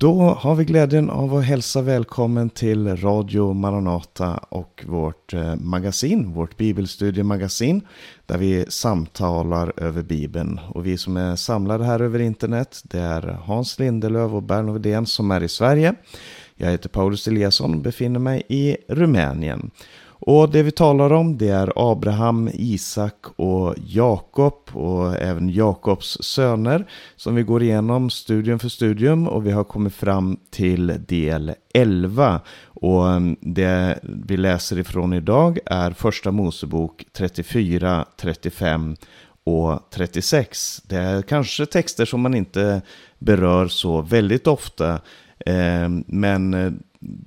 Då har vi glädjen av att hälsa välkommen till Radio Maranata och vårt eh, magasin, vårt bibelstudiemagasin, där vi samtalar över Bibeln. Och vi som är samlade här över internet, det är Hans Lindelöv och Berno Wedén som är i Sverige. Jag heter Paulus Eliasson och befinner mig i Rumänien. Och det vi talar om det är Abraham, Isak och Jakob och även Jakobs söner som vi går igenom studium för studium och vi har kommit fram till del 11. Och mm, det vi läser ifrån idag är första Mosebok 34, 35 och 36. Det är kanske texter som man inte berör så väldigt ofta Ehm, men eh,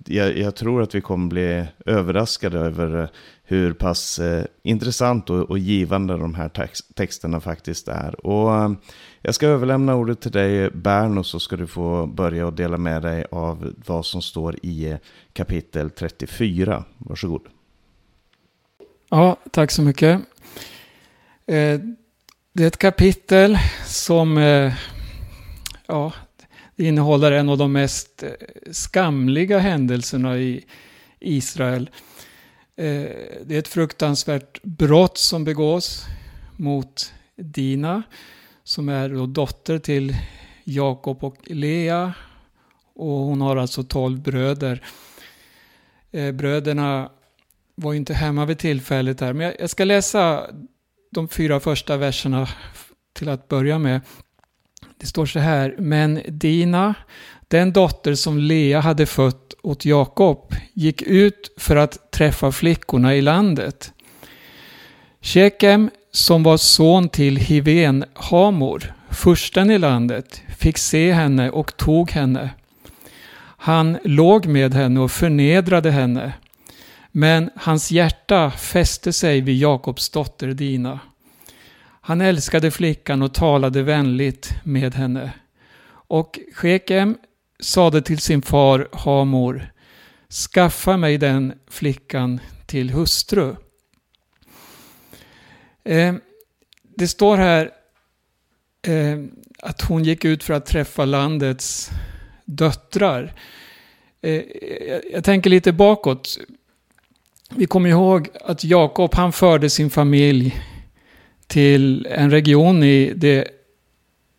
jag, jag, tror att vi kommer bli överraskade över eh, hur pass eh, intressant och, och, givande de här text, texterna faktiskt är. Och jag ska överlämna ordet till dig Berno så ska du få börja och dela med dig av vad som står i kapitel 34. Varsågod. Ja, tack så mycket. Det är ett kapitel som ja, innehåller en av de mest eh, skamliga händelserna i Israel. Eh, det är ett fruktansvärt brott som begås mot Dina som är då dotter till Jakob och Lea. Och hon har alltså tolv bröder. Eh, bröderna var inte hemma vid tillfället här. Men jag ska läsa de fyra första verserna till att börja med. Det står så här, men Dina, den dotter som Lea hade fött åt Jakob, gick ut för att träffa flickorna i landet. Shekem, som var son till Hiven Hamor, fursten i landet, fick se henne och tog henne. Han låg med henne och förnedrade henne. Men hans hjärta fäste sig vid Jakobs dotter Dina. Han älskade flickan och talade vänligt med henne. Och Shekem sade till sin far Hamor, skaffa mig den flickan till hustru. Eh, det står här eh, att hon gick ut för att träffa landets döttrar. Eh, jag, jag tänker lite bakåt. Vi kommer ihåg att Jakob han förde sin familj till en region i det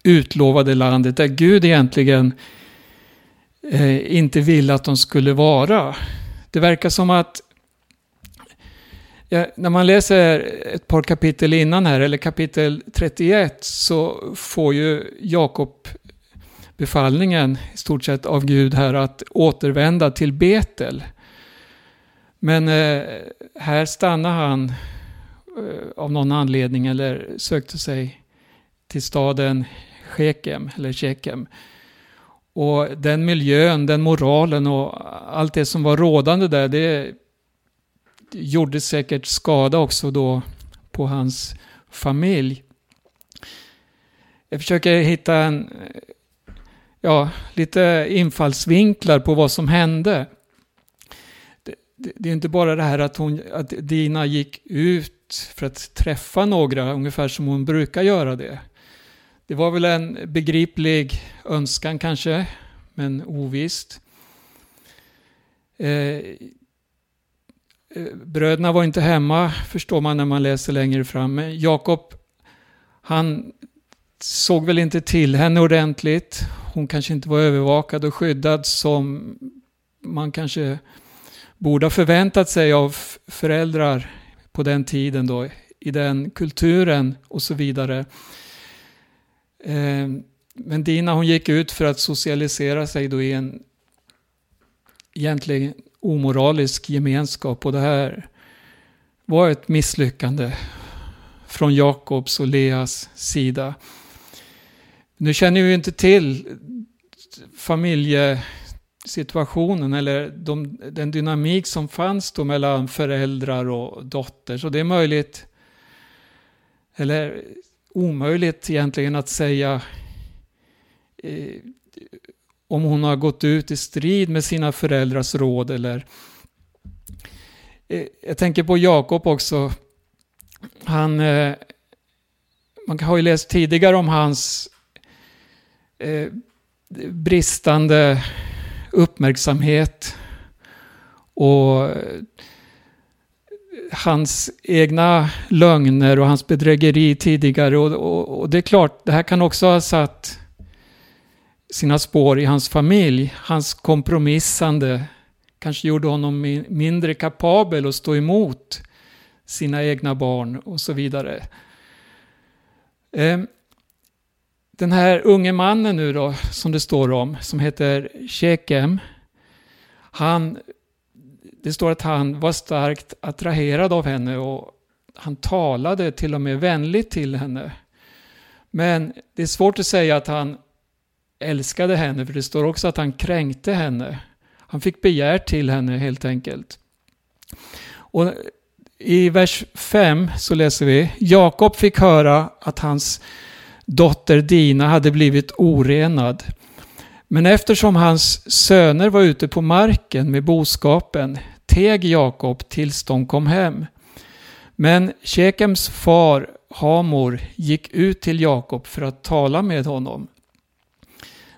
utlovade landet där Gud egentligen eh, inte ville att de skulle vara. Det verkar som att ja, när man läser ett par kapitel innan här, eller kapitel 31, så får ju Jakob befallningen i stort sett av Gud här att återvända till Betel. Men eh, här stannar han Eh, av någon anledning eller sökte sig till staden Shekem, eller Shekem. Och den miljön, den moralen och allt det som var rådande där, det gjorde säkert skada också då på hans familj. Jag försöker hitta en, ja, lite infallsvinklar på vad som hände. Det, det, det är inte bara det här att, hon, att Dina gick ut för att träffa några, ungefär som hon brukar göra det. Det var väl en begriplig önskan kanske, men ovisst. Eh, eh, bröderna var inte hemma, förstår man när man läser längre fram. Men Jakob, han såg väl inte till henne ordentligt. Hon kanske inte var övervakad och skyddad som man kanske borde ha förväntat sig av föräldrar på den tiden då, i den kulturen och så vidare. Ehm, men Dina hon gick ut för att socialisera sig då i en egentligen omoralisk gemenskap och det här var ett misslyckande från Jakobs och Leas sida. Nu känner vi ju inte till familje situationen eller de, den dynamik som fanns då mellan föräldrar och dotter. Så det är möjligt, eller omöjligt egentligen att säga eh, om hon har gått ut i strid med sina föräldrars råd eller eh, jag tänker på Jakob också. Han, eh, man har ju läst tidigare om hans eh, bristande uppmärksamhet och hans egna lögner och hans bedrägeri tidigare. Och, och, och, det är klart, det här kan också ha satt sina spår i hans familj. Hans kompromissande kanske gjorde honom mindre kapabel att stå emot sina egna barn och så vidare. Ehm, den här unge mannen nu då, som det står om, som heter Shekem, han, det står att han var starkt attraherad av henne och han talade till och med vänligt till henne. Men det är svårt att säga att han älskade henne, för det står också att han kränkte henne. Han fick begär till henne helt enkelt. Och I vers 5 så läser vi, Jakob fick höra att hans dotter Dina hade blivit orenad. Men eftersom hans söner var ute på marken med boskapen teg Jakob tills de kom hem. Men Shekems far Hamor gick ut till Jakob för att tala med honom.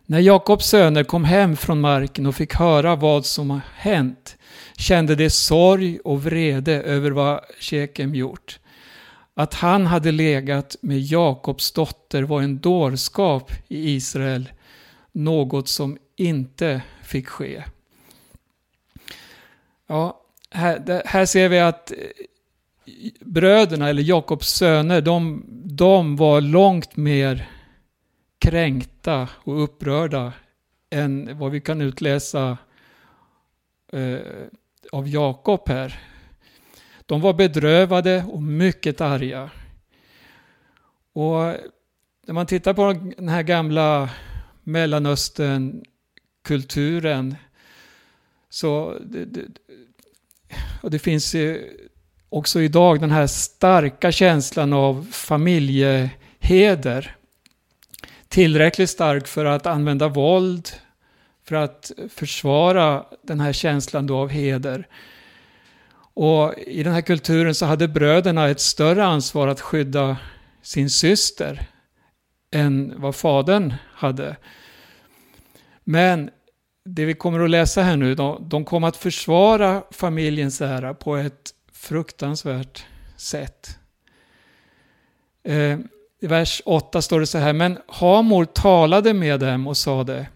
När Jakobs söner kom hem från marken och fick höra vad som hänt kände de sorg och vrede över vad Shekem gjort. Att han hade legat med Jakobs dotter var en dårskap i Israel, något som inte fick ske. Ja, här, här ser vi att eh, bröderna, eller Jakobs söner, de, de var långt mer kränkta och upprörda än vad vi kan utläsa eh, av Jakob här. De var bedrövade och mycket arga. Och när man tittar på den här gamla Mellanöstern-kulturen så det, det, och det finns också idag den här starka känslan av familjeheder. Tillräckligt stark för att använda våld för att försvara den här känslan då av heder. Och i den här kulturen så hade bröderna ett större ansvar att skydda sin syster än vad fadern hade. Men det vi kommer att läsa här nu, de, de kom att försvara familjens ära på ett fruktansvärt sätt. Eh, I vers 8 står det så här, men Hamor talade med dem och sade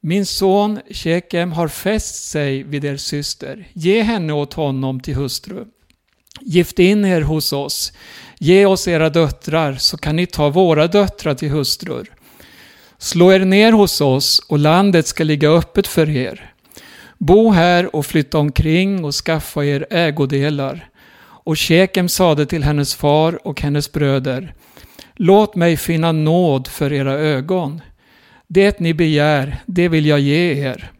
min son Shekem har fäst sig vid er syster. Ge henne åt honom till hustru. Gift in er hos oss. Ge oss era döttrar så kan ni ta våra döttrar till hustrur. Slå er ner hos oss och landet ska ligga öppet för er. Bo här och flytta omkring och skaffa er ägodelar. Och Shekem sade till hennes far och hennes bröder. Låt mig finna nåd för era ögon. Det ni begär, det vill jag ge er.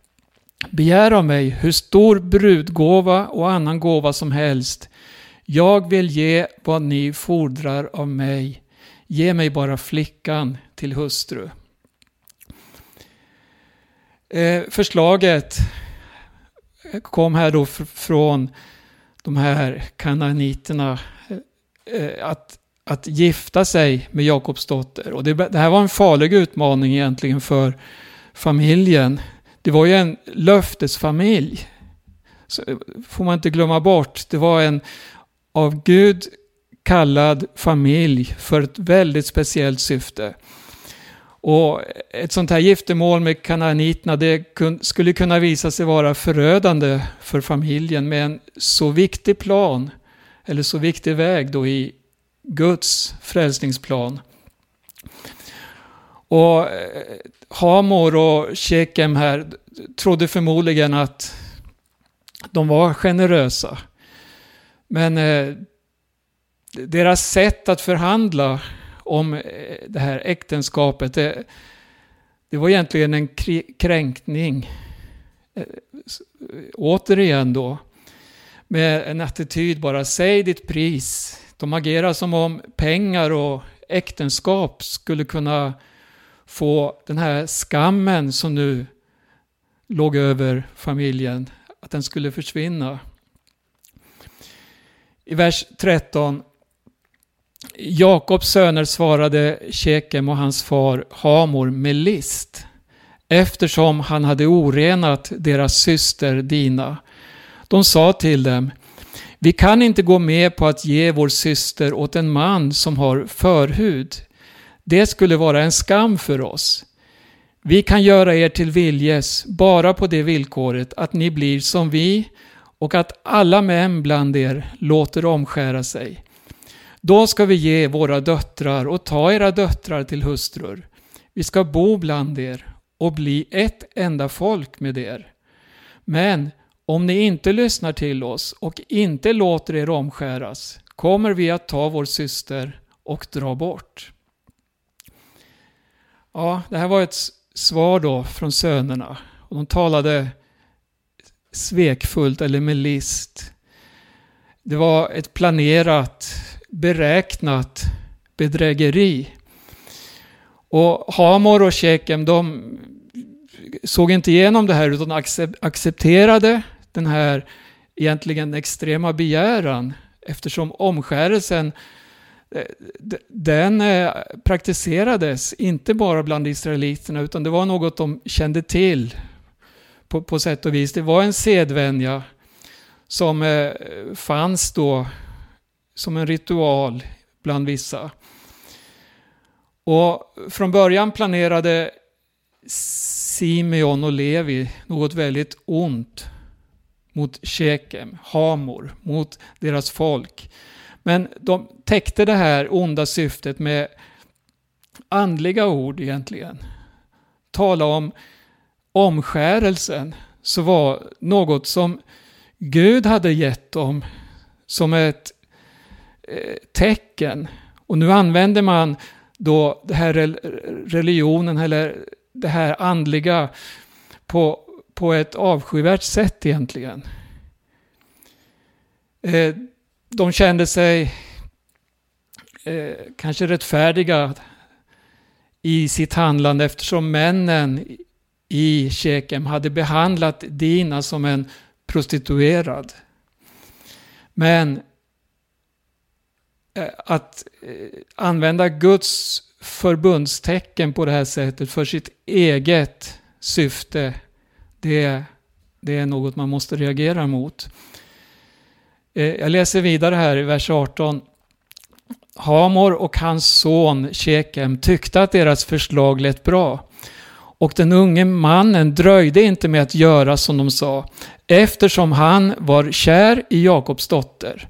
Begär av mig hur stor brudgåva och annan gåva som helst. Jag vill ge vad ni fordrar av mig. Ge mig bara flickan till hustru. Eh, förslaget kom här då från de här kananiterna eh, att att gifta sig med Jakobs dotter. Och det, det, här var en farlig utmaning egentligen för familjen. Det var ju en löftesfamilj. Så eh, får man inte glömma bort. Det var en av Gud kallad familj för ett väldigt speciellt syfte. Och ett sånt här giftermål med kananiterna det skulle kunna visa sig vara förödande för familjen med en så viktig plan, eller så viktig väg då i Guds frälsningsplan. Och eh, Hamor och Shekem här trodde förmodligen att de var generösa. Men eh, deras sätt att förhandla om eh, det här äktenskapet, det, det var egentligen en kränkning. Eh, återigen då, med en attityd bara, säg ditt pris, de agerar som om pengar och äktenskap skulle kunna få den här skammen som nu låg över familjen, att den skulle försvinna. I vers 13. Jakobs söner svarade Shekem och hans far Hamor med list. eftersom han hade orenat deras syster Dina. De sa till dem, vi kan inte gå med på att ge vår syster åt en man som har förhud. Det skulle vara en skam för oss. Vi kan göra er till viljes bara på det villkoret att ni blir som vi och att alla män bland er låter omskära sig. Då ska vi ge våra döttrar och ta era döttrar till hustrur. Vi ska bo bland er och bli ett enda folk med er. Men om ni inte lyssnar till oss och inte låter er omskäras kommer vi att ta vår syster och dra bort. Ja, det här var ett svar då från sönerna. Och de talade svekfullt eller med list. Det var ett planerat, beräknat bedrägeri. Och Hamor och Shekem, de såg inte igenom det här utan accepterade den här egentligen extrema begäran eftersom omskärelsen eh, den eh, praktiserades inte bara bland israeliterna utan det var något de kände till på, på sätt och vis. Det var en sedvänja som eh, fanns då som en ritual bland vissa. Och från början planerade Simeon och Levi något väldigt ont mot Shekem, Hamor, mot deras folk. Men de täckte det här onda syftet med andliga ord egentligen. Tala om omskärelsen så var något som Gud hade gett dem som ett eh, tecken. Och nu använder man då det här religionen eller det här andliga på, på ett avskyvärt sätt egentligen. Eh, de kände sig eh, kanske rättfärdiga i sitt handlande eftersom männen i Shekem hade behandlat Dina som en prostituerad. Men eh, att eh, använda Guds förbundstecken på det här sättet för sitt eget syfte, det, det är något man måste reagera mot. Eh, jag läser vidare här i vers 18. Hamor och hans son Shekem tyckte att deras förslag lät bra. Och den unge mannen dröjde inte med att göra som de sa, eftersom han var kär i Jakobs dotter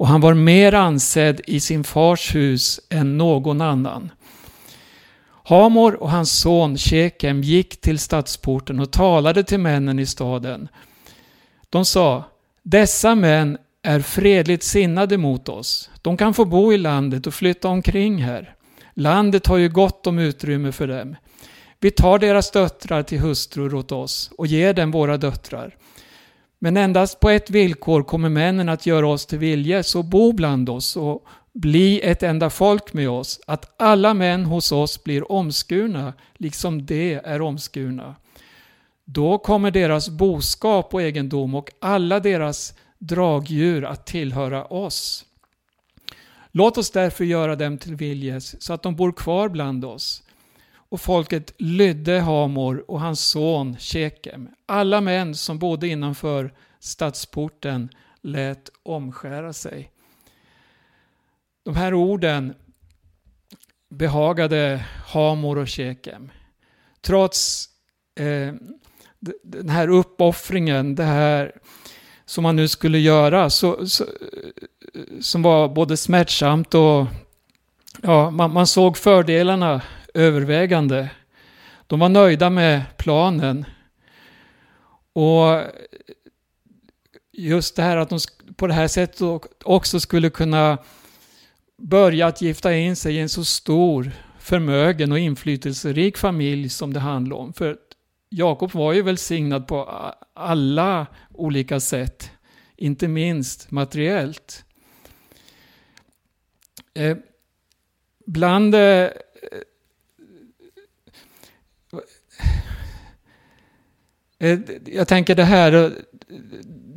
och han var mer ansedd i sin fars hus än någon annan. Hamor och hans son Shekem gick till stadsporten och talade till männen i staden. De sa, dessa män är fredligt sinnade mot oss. De kan få bo i landet och flytta omkring här. Landet har ju gott om utrymme för dem. Vi tar deras döttrar till hustrur åt oss och ger dem våra döttrar. Men endast på ett villkor kommer männen att göra oss till viljes och bo bland oss och bli ett enda folk med oss, att alla män hos oss blir omskurna, liksom de är omskurna. Då kommer deras boskap och egendom och alla deras dragdjur att tillhöra oss. Låt oss därför göra dem till viljes, så att de bor kvar bland oss. Och folket lydde Hamor och hans son Shekem. Alla män som bodde innanför stadsporten lät omskära sig. De här orden behagade Hamor och Shekem. Trots eh, den här uppoffringen, det här som man nu skulle göra, så, så, eh, som var både smärtsamt och ja, man, man såg fördelarna övervägande. De var nöjda med planen. Och just det här att de på det här sättet också skulle kunna Börjat gifta in sig i en så stor, förmögen och inflytelserik familj som det handlar om. För Jakob var ju välsignad på alla olika sätt, inte minst materiellt. Eh, bland eh, eh, eh jag tänker det här, eh,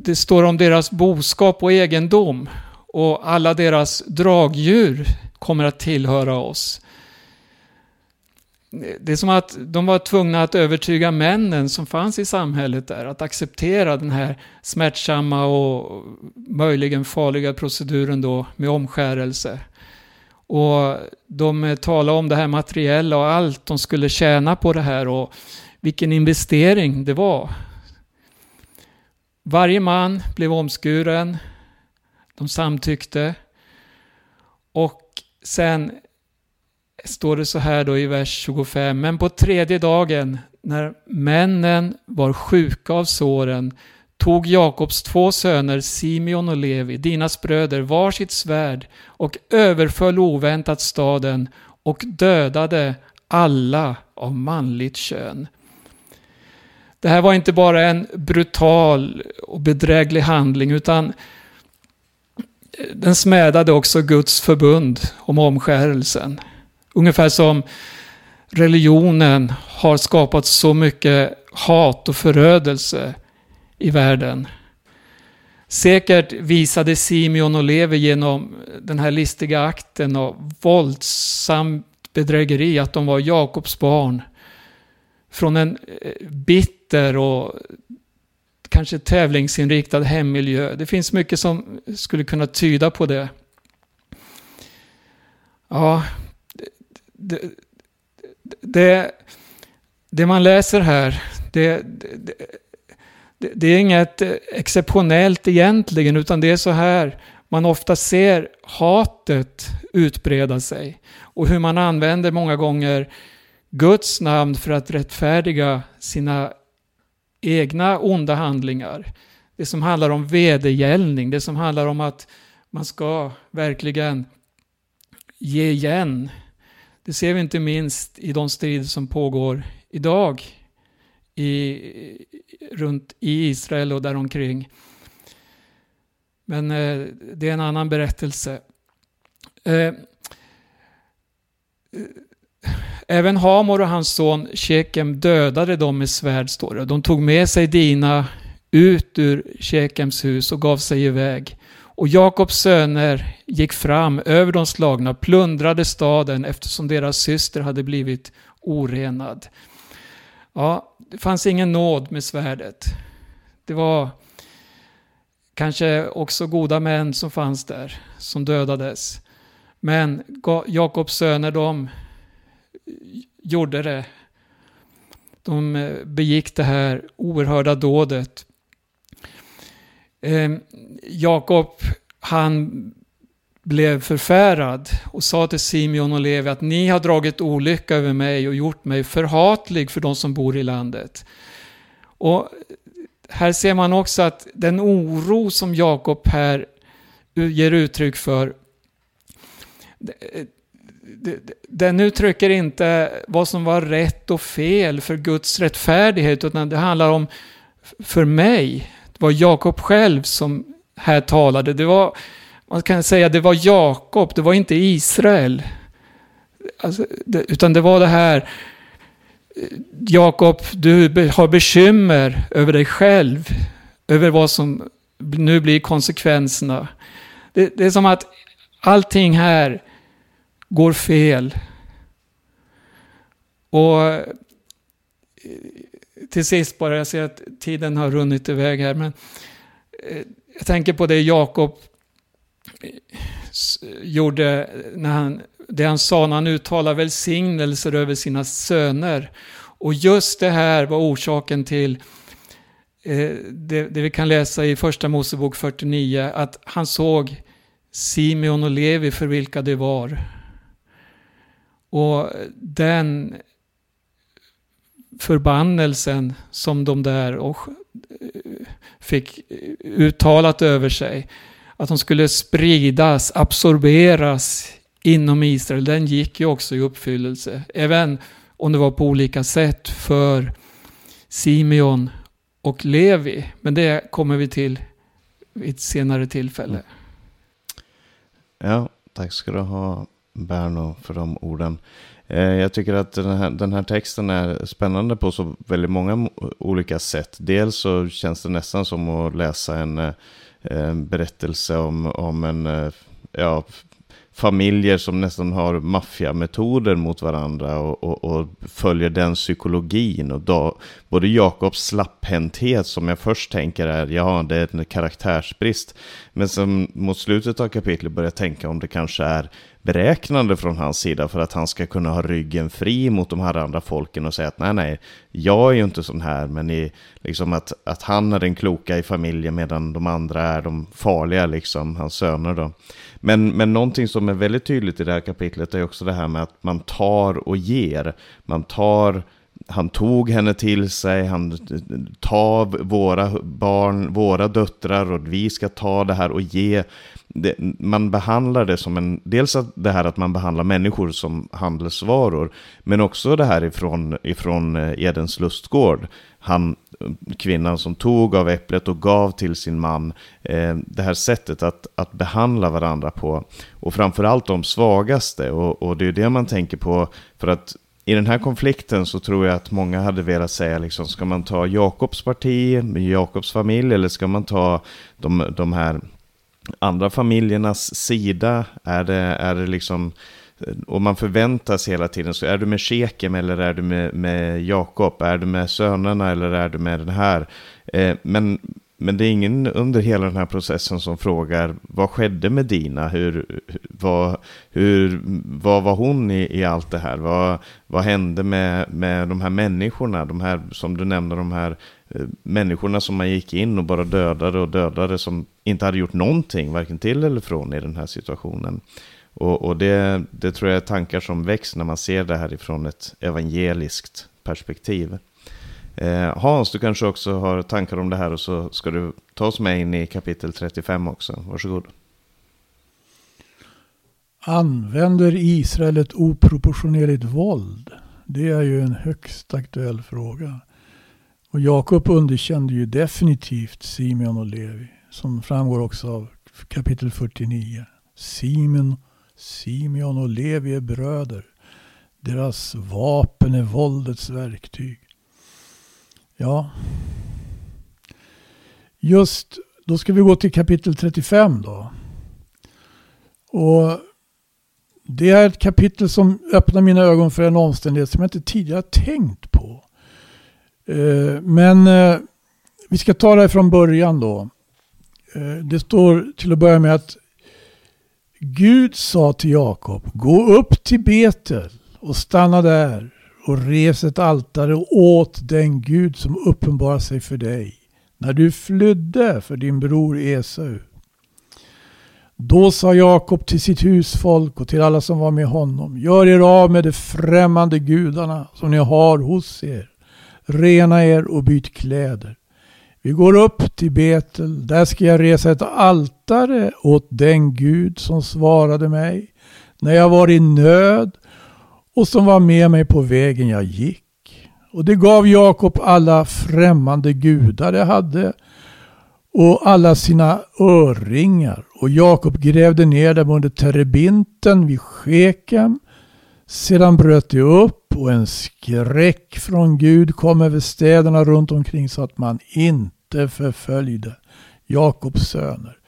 det står om deras boskap och egendom och alla deras dragdjur kommer att tillhöra oss. det är som att de var tvungna att övertyga männen som fanns i samhället där att acceptera den här smärtsamma och möjligen farliga proceduren då med omskärelse. Och de eh, talade om det här materiella och allt de skulle tjäna på det här och vilken investering det var. Varje man blev omskuren, de samtyckte och sen står det så här då i vers 25. Men på tredje dagen när männen var sjuka av såren tog Jakobs två söner Simeon och Levi, dinas bröder, var sitt svärd och överföll oväntat staden och dödade alla av manligt kön. Det här var inte bara en brutal och bedräglig handling utan den smädade också Guds förbund om omskärelsen. Ungefär som religionen har skapat så mycket hat och förödelse i världen. Säkert visade Simeon och Levi genom den här listiga akten av våldsamt bedrägeri att de var Jakobs barn. Från en eh, bitter och kanske tävlingsinriktad hemmiljö. Det finns mycket som skulle kunna tyda på det. Ja, det, det, det man läser här, det, det, det är inget exceptionellt egentligen, utan det är så här man ofta ser hatet utbreda sig. Och hur man använder många gånger Guds namn för att rättfärdiga sina egna onda handlingar. Det som handlar om vedergällning, det som handlar om att man ska verkligen ge igen. Det ser vi inte minst i de strider som pågår idag i, runt i Israel och däromkring. Men eh, det är en annan berättelse. Eh, eh Även Hamor och hans son Shekem dödade dem med svärd, står det. De tog med sig Dina ut ur Shekems hus och gav sig iväg. Och Jakobs söner gick fram över de slagna, plundrade staden eftersom deras syster hade blivit orenad. Ja, det fanns ingen nåd med svärdet. Det var kanske också goda män som fanns där, som dödades. Men Jakobs söner, de gjorde det. De eh, begick det här oerhörda dådet. Eh, Jakob, han blev förfärad och sa till Simeon och Levi att ni har dragit olycka över mig och gjort mig förhatlig för de som bor i landet. Och här ser man också att den oro som Jakob här ger uttryck för den uttrycker inte vad som var rätt och fel för Guds rättfärdighet, utan det handlar om, för mig, det var Jakob själv som här talade. Det var, man kan säga, det var Jakob, det var inte Israel. Alltså, det, utan det var det här, Jakob, du har bekymmer över dig själv, över vad som nu blir konsekvenserna. Det, det är som att allting här går fel. Och eh, till sist bara, jag ser att tiden har runnit iväg här, men eh, jag tänker på det Jakob eh, gjorde när han, det han sa när han uttalade välsignelser över sina söner. Och just det här var orsaken till det, det vi kan läsa i första Mosebok 49, att han såg Simeon och Levi för vilka det var. Och den förbannelsen som de där och eh, fick uttalat över sig, att de skulle spridas, absorberas inom Israel, den gick ju också i uppfyllelse. Även om det var på olika sätt för Simeon och Levi. Men det kommer vi till vid ett senare tillfälle. Ja, tack ska du ha Berno för de orden. Eh, jag tycker att den här, den här, texten är spännande på så väldigt många olika sätt. Dels så känns det nästan som att läsa en, eh, en berättelse om, om en eh, ja, familjer som nästan har maffiametoder mot varandra och, och, och, följer den psykologin. Och då, både Jakobs slapphänthet som jag först tänker är, ja det är en karaktärsbrist. Men som mot slutet av kapitlet börjar jag tänka om det kanske är beräknande från hans sida för att han ska kunna ha ryggen fri mot de här andra folken och säga att nej, nej, jag är ju inte sån här, men i, liksom att, att han är den kloka i familjen medan de andra är de farliga, liksom, hans söner då. Men, men någonting som är väldigt tydligt i det här kapitlet är också det här med att man tar och ger. Man tar han tog henne till sig, han tar våra barn, våra döttrar och vi ska ta det här och ge. Det, man behandlar det som en, dels det här att man behandlar människor som handelsvaror, men också det här ifrån, ifrån eh, Edens lustgård. Han, kvinnan som tog av äpplet och gav till sin man. Eh, det här sättet att, att behandla varandra på. Och framförallt de svagaste. Och, och det är det man tänker på. För att i den här konflikten så tror jag att många hade velat säga liksom, ska man ta Jakobs parti, Jakobs familj, eller ska man ta de, de här andra familjernas sida? Är det, är det liksom, och man förväntas hela tiden, så är du med Shekem eller är du med, med Jakob? Är du med sönerna eller är du med den här? Eh, men men det är ingen under hela den här processen som frågar vad skedde med Dina? Hur, vad, hur, vad var hon i, i allt det här? Vad, vad hände med, med de här människorna? De här, som du nämnde, de här eh, människorna som man gick in och bara dödade och dödade som inte hade gjort någonting, varken till eller från i den här situationen. Och, och det, det tror jag är tankar som väcks när man ser det här ifrån ett evangeliskt perspektiv. Eh, Hans, du kanske också har tankar om det här och så ska du ta oss med in i kapitel 35 också. Varsågod. Använder Israel ett oproportionerligt våld? Det är ju en högst aktuell fråga. Och Jakob underkände ju definitivt Simeon och Levi. Som framgår också av kapitel 49. Simon, Simeon och Levi är bröder. Deras vapen är våldets verktyg. Ja. Just, då ska vi gå till kapitel 35 då. Och det är ett kapitel som öppnar mina ögon för en omständighet som jag inte tidigare tänkt på. Eh, men eh, vi ska ta det från början då. Eh, det står till att börja med att Gud sa till Jakob, gå upp till Betel och stanna där och res ett altare åt den Gud som uppenbarar sig för dig när du flydde för din bror Esau. Då sa Jakob till sitt husfolk och till alla som var med honom. Gör er av med de främmande gudarna som ni har hos er. Rena er och byt kläder. Vi går upp till Betel. Där ska jag resa ett altare åt den Gud som svarade mig när jag var i nöd och som var med mig på vägen jag gick. Och det gav Jakob alla främmande gudar det hade och alla sina örringar. Och Jakob grävde ner dem under terebinten vid Shekem. Sedan bröt det upp och en skräck från Gud kom över städerna runt omkring så att man inte förföljde Jakobs söner.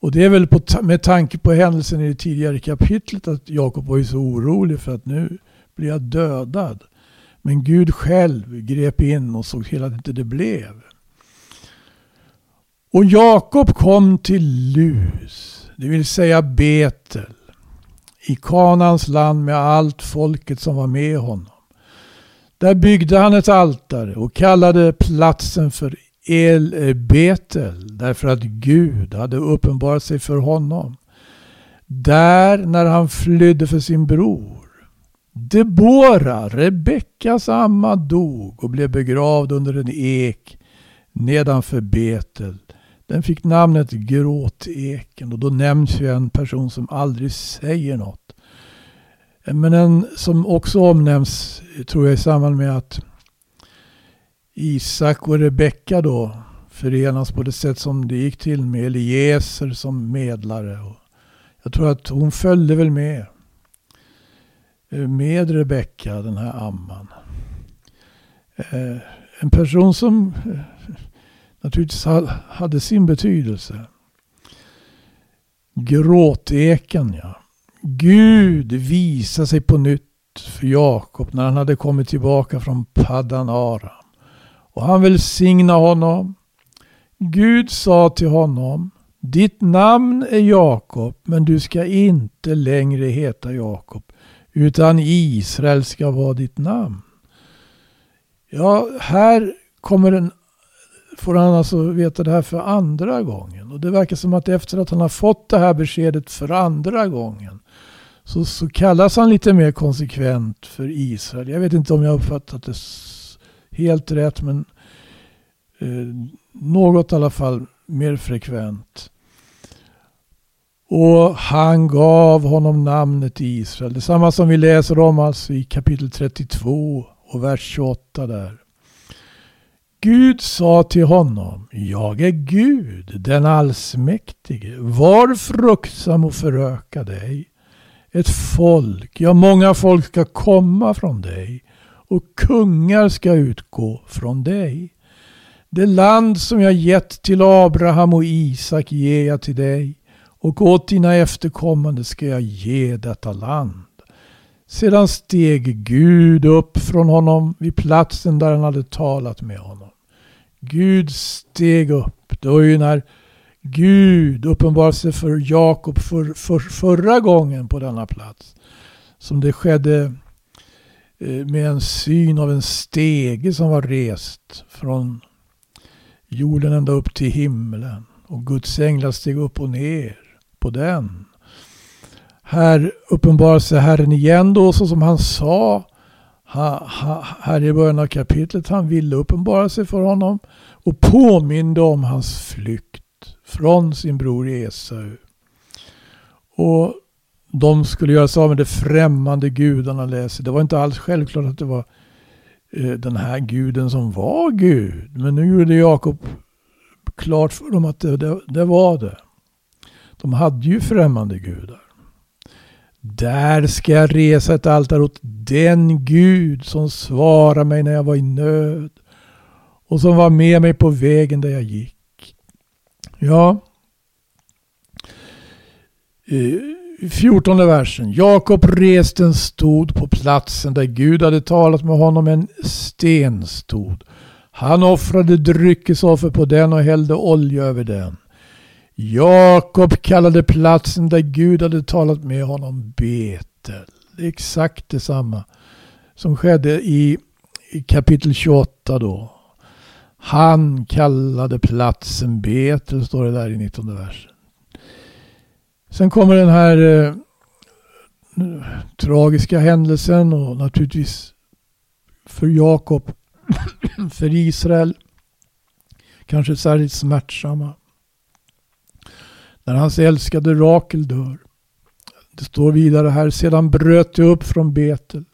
Och det är väl på, med tanke på händelsen i det tidigare kapitlet att Jakob var ju så orolig för att nu blir jag dödad. Men Gud själv grep in och såg till att inte det blev. Och Jakob kom till Lus, det vill säga Betel, i Kanans land med allt folket som var med honom. Där byggde han ett altare och kallade platsen för El-Betel eh, därför att Gud hade uppenbarat sig för honom. Där när han flydde för sin bror. Debora, Rebeckas amma, dog och blev begravd under en ek nedanför Betel. Den fick namnet Gråteken och då nämns ju en person som aldrig säger något. Men en som också omnämns tror jag i samband med att Isak och Rebecka då förenas på det sätt som det gick till med Eliezer som medlare. jag tror att hon följde väl med. Eh, med Rebecka, den här amman. Eh, en person som eh, naturligtvis hade sin betydelse. Gråteken, ja. Gud visade sig på nytt för Jakob när han hade kommit tillbaka från Paddanara. Och han välsignade honom. Gud sa till honom, ditt namn är Jakob, men du ska inte längre heta Jakob, utan Israel ska vara ditt namn. Ja, här kommer en, får han alltså veta det här för andra gången. Och det verkar som att efter att han har fått det här beskedet för andra gången så, så kallas han lite mer konsekvent för Israel. Jag vet inte om jag uppfattat det helt rätt men eh, något i alla fall mer frekvent. Och han gav honom namnet Israel. Detsamma som vi läser om alltså i kapitel 32 och vers 28 där. Gud sa till honom, jag är Gud, den allsmäktige. Var fruktsam och föröka dig. Ett folk, ja många folk ska komma från dig och kungar ska utgå från dig. Det land som jag gett till Abraham och Isak ger jag till dig och åt dina efterkommande ska jag ge detta land. Sedan steg Gud upp från honom vid platsen där han hade talat med honom. Gud steg upp. Det var ju när Gud uppenbarade sig för Jakob för, för, förra gången på denna plats. Som det skedde Eh, med en syn av en stege som var rest från jorden ända upp till himlen. Och Guds änglar steg upp och ner på den. Här uppenbarar sig Herren igen då så som han sa här i början av kapitlet. Han ville uppenbara sig för honom och påminde om hans flykt från sin bror Esau. Och de skulle göra sig av med de främmande gudarna läser. Det var inte alls självklart att det var eh, den här guden som var Gud. Men nu gjorde Jakob klart för dem att det, det, det var det. De hade ju främmande gudar. Där ska jag resa ett altare åt den Gud som svarade mig när jag var i nöd och som var med mig på vägen där jag gick. Ja. Eh, i fjortonde versen. Jakob resten stod på platsen där Gud hade talat med honom, en sten stod. Han offrade dryckesoffer på den och hällde olja över den. Jakob kallade platsen där Gud hade talat med honom Betel. Exakt detsamma som skedde i, i kapitel 28 då. Han kallade platsen Betel, står det där i 19 versen. Sen kommer den här eh, tragiska händelsen och naturligtvis för Jakob, för Israel, kanske särskilt smärtsamma. När hans älskade Rakel dör. Det står vidare här, sedan bröt det upp från Betel.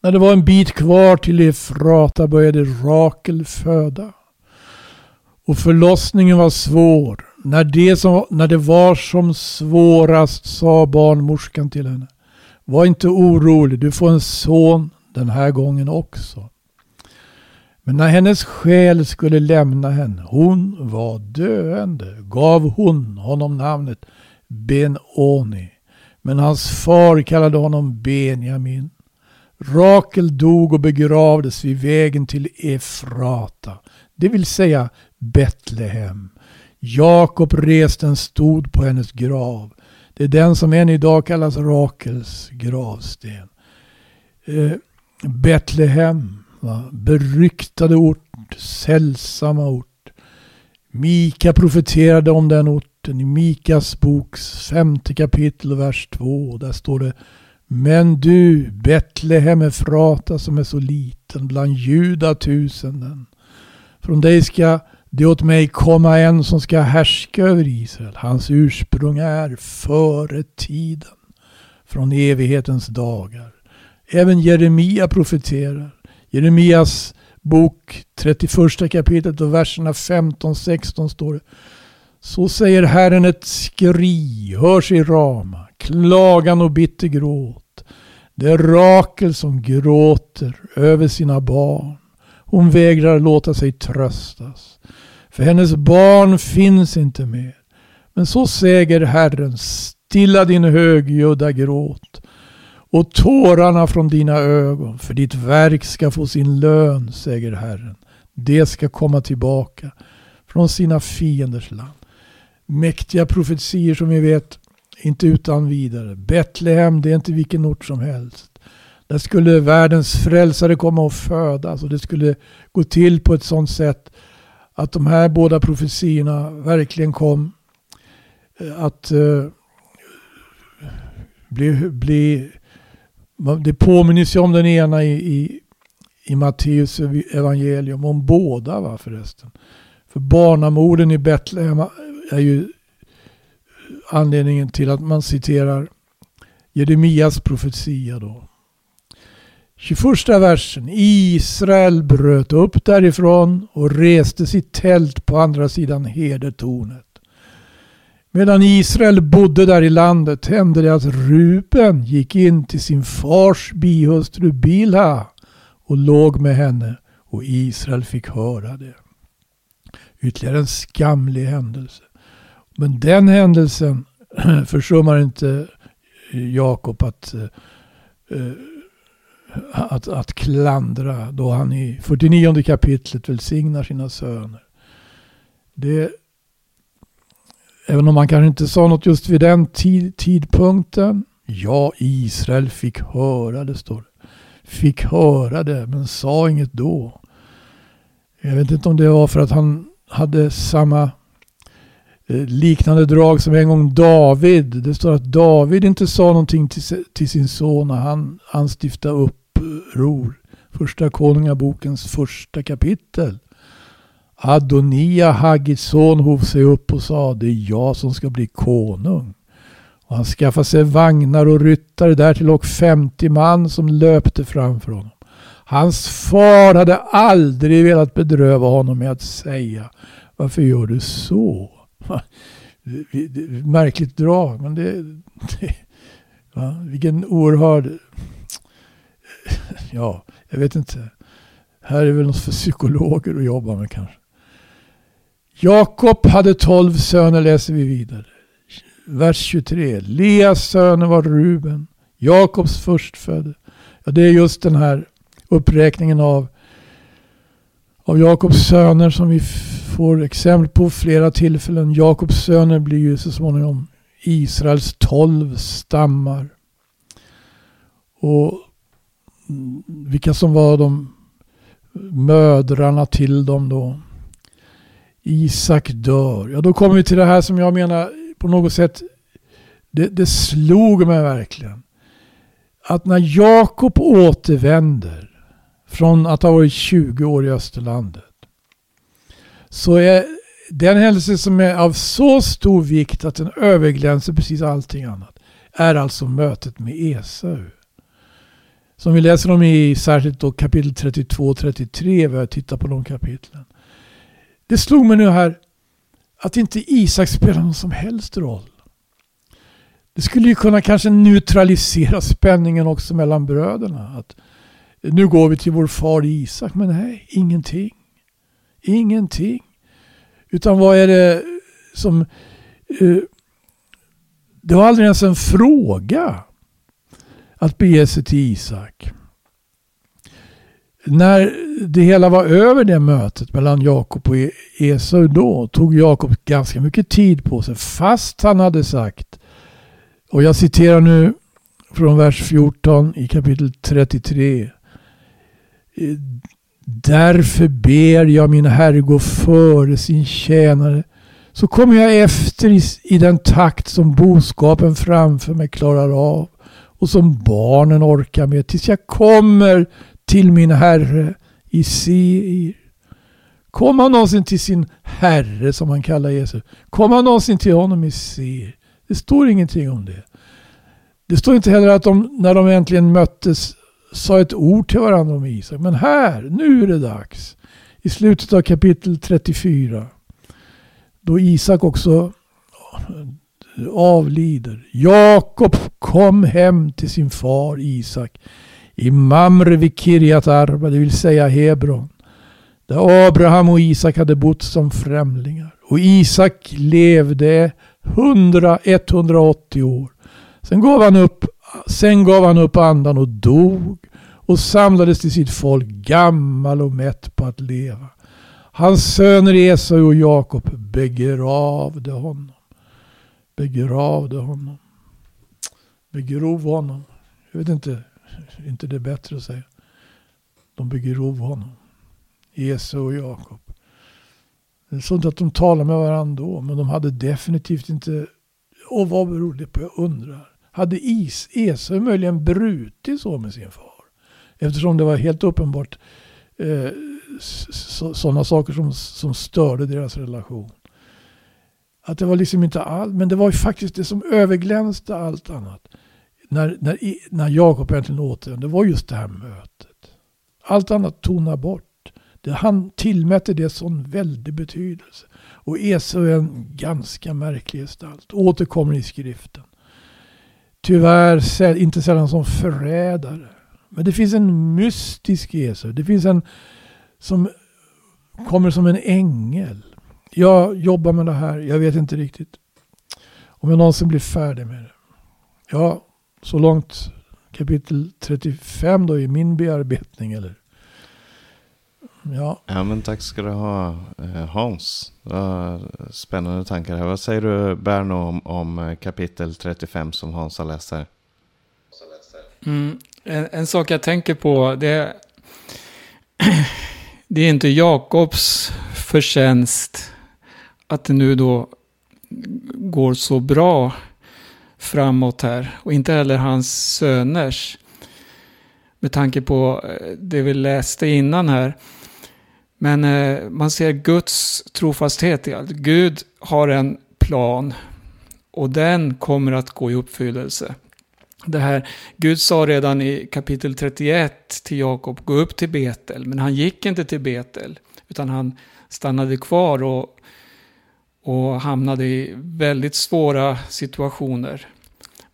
När det var en bit kvar till Efrata började Rakel föda. Och förlossningen var svår. När det, som, när det var som svårast sa barnmorskan till henne. Var inte orolig, du får en son den här gången också. Men när hennes själ skulle lämna henne, hon var döende, gav hon honom namnet Ben-Oni. Men hans far kallade honom Benjamin. Rakel dog och begravdes vid vägen till Efrata, det vill säga Betlehem. Jakob resten stod på hennes grav. Det är den som än idag kallas Rakels gravsten. Eh, Betlehem, va? beryktade ort, sällsamma ort. Mika profeterade om den orten i Mikas boks femte kapitel, vers 2. Där står det men du, Betlehem Efrata som är så liten bland judatusenden. Från dig ska det åt mig komma en som ska härska över Israel. Hans ursprung är före tiden, från evighetens dagar. Även Jeremia profeterar. Jeremias bok 31 kapitlet och verserna 15-16 står det. Så säger Herren ett skri, hörs i Rama klagan och bitter gråt. Det är Rakel som gråter över sina barn. Hon vägrar låta sig tröstas. För hennes barn finns inte mer. Men så säger Herren, stilla din högljudda gråt och tårarna från dina ögon, för ditt verk ska få sin lön, säger Herren. Det ska komma tillbaka från sina fienders land. Mäktiga profetier som vi vet, inte utan vidare. Betlehem, det är inte vilken ort som helst. Där skulle världens frälsare komma och födas och det skulle gå till på ett sådant sätt att de här båda profetiorna verkligen kom eh, att uh, bli, bli det påminns ju om den ena i, i, i Matteus evangelium, om båda va förresten. För barnamorden i Betlehem är ju anledningen till att man citerar Jeremias profetia då. 21 versen. Israel bröt upp därifrån och reste sitt tält på andra sidan herdetornet. Medan Israel bodde där i landet hände det att Ruben gick in till sin fars bihustru Bilha och låg med henne och Israel fick höra det. Ytterligare en skamlig händelse. Men den händelsen försummar inte Jakob att, eh, eh, att, att klandra då han i 49 kapitlet välsignar sina söner. Det Även om man kanske inte sa något just vid den tid, tidpunkten. Ja, Israel fick höra det, står det. Fick höra det, men sa inget då. Jag vet inte om det var för att han hade samma Eh, liknande drag som en gång David. Det står att David inte sa någonting till, till sin son när han anstiftade uppror. Eh, första Konungabokens första kapitel. Adonia, Haggits son, hov sig upp och sa det är jag som ska bli konung. Och han skaffade sig vagnar och ryttare därtill och 50 man som löpte framför honom. Hans far hade aldrig velat bedröva honom med att säga varför gör du så? Märkligt drag, men det... det va? Vilken oerhörd... Ja, jag vet inte. Här är väl något för psykologer att jobba med kanske. Jakob hade tolv söner läser vi vidare. Vers 23. Leas söner var Ruben, Jakobs förstfödde. Ja, det är just den här uppräkningen av, av Jakobs söner som vi får exempel på flera tillfällen. Jakobs söner blir ju så småningom Israels tolv stammar. Och vilka som var de mödrarna till dem då. Isak dör. Ja, då kommer vi till det här som jag menar på något sätt, det, det slog mig verkligen. Att när Jakob återvänder från att ha varit 20 år i Österlandet. Så är den händelse som är av så stor vikt att den överglänser precis allting annat. Är alltså mötet med Esau. Som vi läser om i särskilt då kapitel 32 och 33. Vi har tittat på de kapitlen. Det slog mig nu här att inte Isak spelar någon som helst roll. Det skulle ju kunna kanske neutralisera spänningen också mellan bröderna. Att nu går vi till vår far Isak. Men nej, ingenting. Ingenting. Utan vad är det som... Eh, det var aldrig ens en fråga att bege sig till Isak när det hela var över det mötet mellan Jakob och e- Esau då tog Jakob ganska mycket tid på sig fast han hade sagt och jag citerar nu från vers 14 i kapitel 33. Därför ber jag min herre gå före sin tjänare så kommer jag efter i, i den takt som boskapen framför mig klarar av och som barnen orkar med tills jag kommer till min Herre i Seir. Kom han någonsin till sin Herre som han kallar Jesus? Kom han någonsin till honom i Seir? Det står ingenting om det. Det står inte heller att de, när de äntligen möttes, sa ett ord till varandra om Isak. Men här, nu är det dags. I slutet av kapitel 34. Då Isak också avlider. Jakob kom hem till sin far Isak i Mamre vid Kirjat Arba, det vill säga Hebron. Där Abraham och Isak hade bott som främlingar. Och Isak levde 100, 180 år. Sen gav han upp, sen gav han upp andan och dog och samlades till sitt folk gammal och mätt på att leva. Hans söner Esau och Jakob begravde honom. Begravde honom. Begrov honom. Jag vet inte, inte det är bättre att säga. De begrov honom. Esau och Jakob. Det är sånt att de talade med varandra då, men de hade definitivt inte... Och vad beror det på? Jag undrar. Hade Is, Esau möjligen brutit så med sin far? Eftersom det var helt uppenbart eh, sådana saker som, som störde deras relation. Att det var liksom inte allt, men det var ju faktiskt det som överglänste allt annat. När, när, när Jakob äntligen återvände, det var just det här mötet. Allt annat tonar bort. Det, han tillmätte det sån väldig betydelse. Och Esau är en ganska märklig gestalt. Återkommer i skriften. Tyvärr inte sällan som förrädare. Men det finns en mystisk Jesus. Det finns en som kommer som en ängel. Jag jobbar med det här. Jag vet inte riktigt om jag någonsin blir färdig med det. Ja, så långt kapitel 35 då i min bearbetning. Eller? Ja. ja, men tack ska du ha eh, Hans. Spännande tankar här. Vad säger du Berno om, om eh, kapitel 35 som Hans har läst här? Mm, en, en, sak jag tänker på, det, det är inte Jakobs förtjänst att det nu då går så bra framåt här. Och inte heller hans söners. Med tanke på eh, det vi läste innan här. Men eh, man ser Guds trofasthet i allt. Gud har en plan. Och den kommer att gå i uppfyllelse. Det här, Gud sa redan i kapitel 31 till Jakob, gå upp till Betel. Men han gick inte till Betel. Utan han stannade kvar och, och hamnade i väldigt svåra situationer.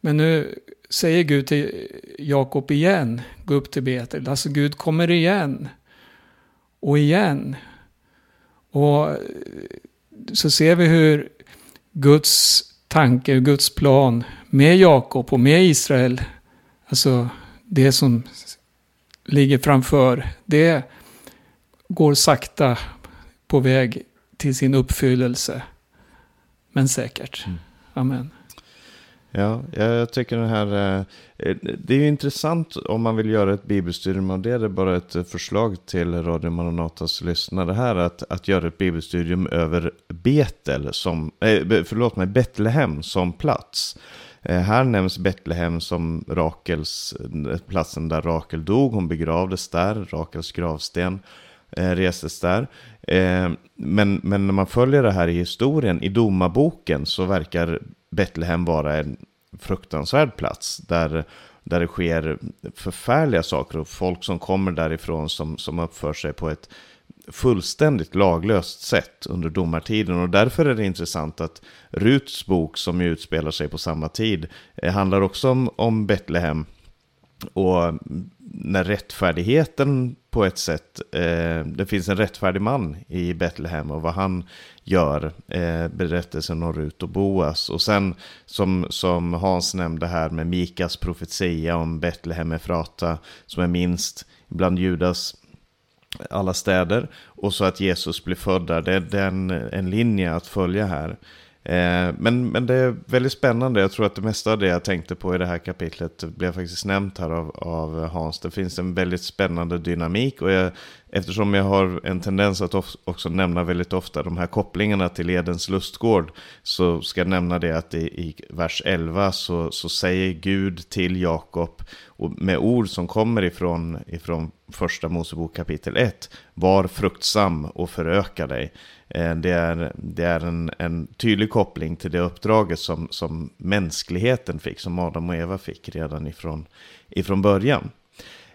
Men nu säger Gud till Jakob igen, gå upp till Betel. Alltså Gud kommer igen. Och igen. Och så ser vi hur Guds tanke, Guds plan med Jakob och med Israel, alltså det som ligger framför, det går sakta på väg till sin uppfyllelse. Men säkert. Mm. Amen. Ja, jag tycker den här... Eh, eh, det är ju intressant om man vill göra ett bibelstudium och det är bara ett eh, förslag till Radio Maranatas lyssnare här att, att göra ett bibelstudium över Betel som, förlåt mig, Betlehem som plats. Här nämns Betlehem som Rakels, platsen där Rakel dog, hon begravdes där, Rakels gravsten restes där. Men, men när man följer det här i historien, i domarboken, så verkar Betlehem vara en fruktansvärd plats där, där det sker förfärliga saker och folk som kommer därifrån som, som uppför sig på ett fullständigt laglöst sätt under domartiden. Och därför är det intressant att Ruts bok, som utspelar sig på samma tid, eh, handlar också om, om Betlehem. Och när rättfärdigheten på ett sätt, eh, det finns en rättfärdig man i Betlehem och vad han gör, eh, berättelsen om Rut och Boas. Och sen som, som Hans nämnde här med Mikas profetia om Betlehem Efrata, som är minst bland Judas alla städer. Och så att Jesus blir född där, det, är den, en linje att följa här. Eh, men, men det är väldigt spännande. Jag tror att det mesta av det jag tänkte på i det här kapitlet blev faktiskt nämnt här av, av Hans. Det finns en väldigt spännande dynamik och jag, eftersom jag har en tendens att också nämna väldigt ofta de här kopplingarna till Edens lustgård så ska jag nämna det att i, i vers 11 så, så säger Gud till Jakob med ord som kommer ifrån, ifrån första Mosebok kapitel 1 Var fruktsam och föröka dig. Eh, det är, det är en, en tydlig koppling till det uppdraget som, som mänskligheten fick, som Adam och Eva fick redan ifrån, ifrån början.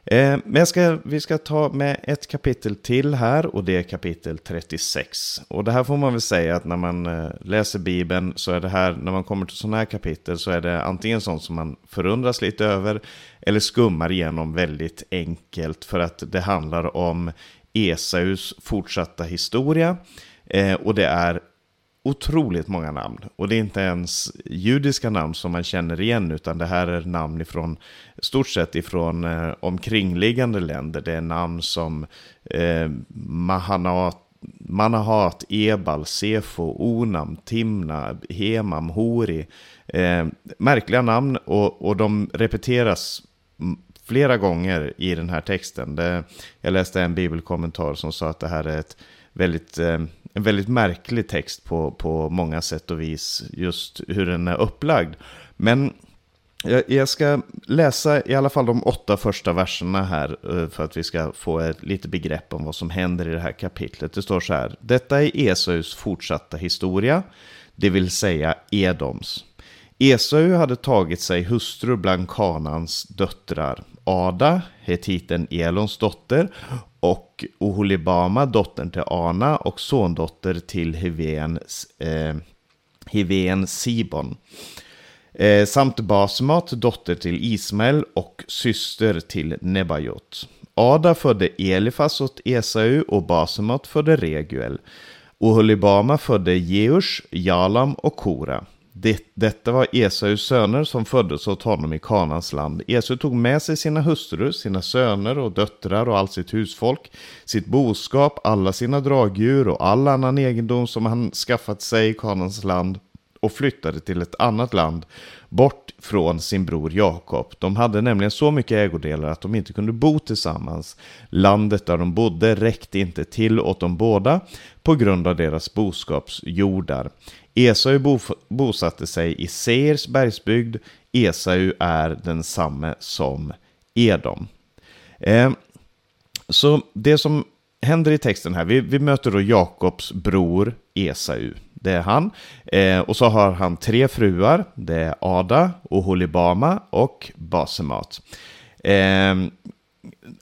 Eh, men ska, vi ska ta med ett kapitel till här och det är kapitel 36. Och det här får man väl säga att när man eh, läser Bibeln så är det här, när man kommer till sådana här kapitel så är det antingen sånt som man förundras lite över eller skummar igenom väldigt enkelt för att det handlar om Esaus fortsatta historia. Eh, och det är otroligt många namn. Och det är inte ens judiska namn som man känner igen, utan det här är namn ifrån, stort sett ifrån eh, omkringliggande länder. Det är namn som eh, Mahanat, Manahat, Ebal, Sefo, Onam, Timna, Hemam, Hori. Eh, märkliga namn och, och de repeteras flera gånger i den här texten. Det, jag läste en bibelkommentar som sa att det här är ett väldigt, eh, en väldigt märklig text på, på många sätt och vis, just hur den är upplagd. Men jag ska läsa i alla fall de åtta första verserna här eh, för att vi ska få ett lite begrepp om vad som händer i det här kapitlet. Det står så här. Detta är Esaus fortsatta historia, det vill säga Edoms. Esau hade tagit sig hustru bland Kanans döttrar. Ada, hetiten Elons dotter, och Oholibama, dottern till Ana och sondotter till Hiven, eh, Hiven Sibon. Eh, samt Basmat, dotter till Ismael och syster till Nebajot. Ada födde Elifas åt Esau och Basemat födde Reguel. Oholibama födde Jeush, Jalam och Kora. Det, detta var Esaus söner som föddes åt honom i Kanans land. Esau tog med sig sina hustrur, sina söner och döttrar och allt sitt husfolk, sitt boskap, alla sina dragdjur och all annan egendom som han skaffat sig i Kanans land och flyttade till ett annat land bort från sin bror Jakob. De hade nämligen så mycket ägodelar att de inte kunde bo tillsammans. Landet där de bodde räckte inte till åt dem båda på grund av deras boskapsjordar. Esau bosatte sig i Seirs bergsbygd. Esau är densamme som Edom. Eh, så det som händer i texten här, vi, vi möter då Jakobs bror Esau. Det är han. Eh, och så har han tre fruar. Det är Ada, Oholibama och Basemat. Eh,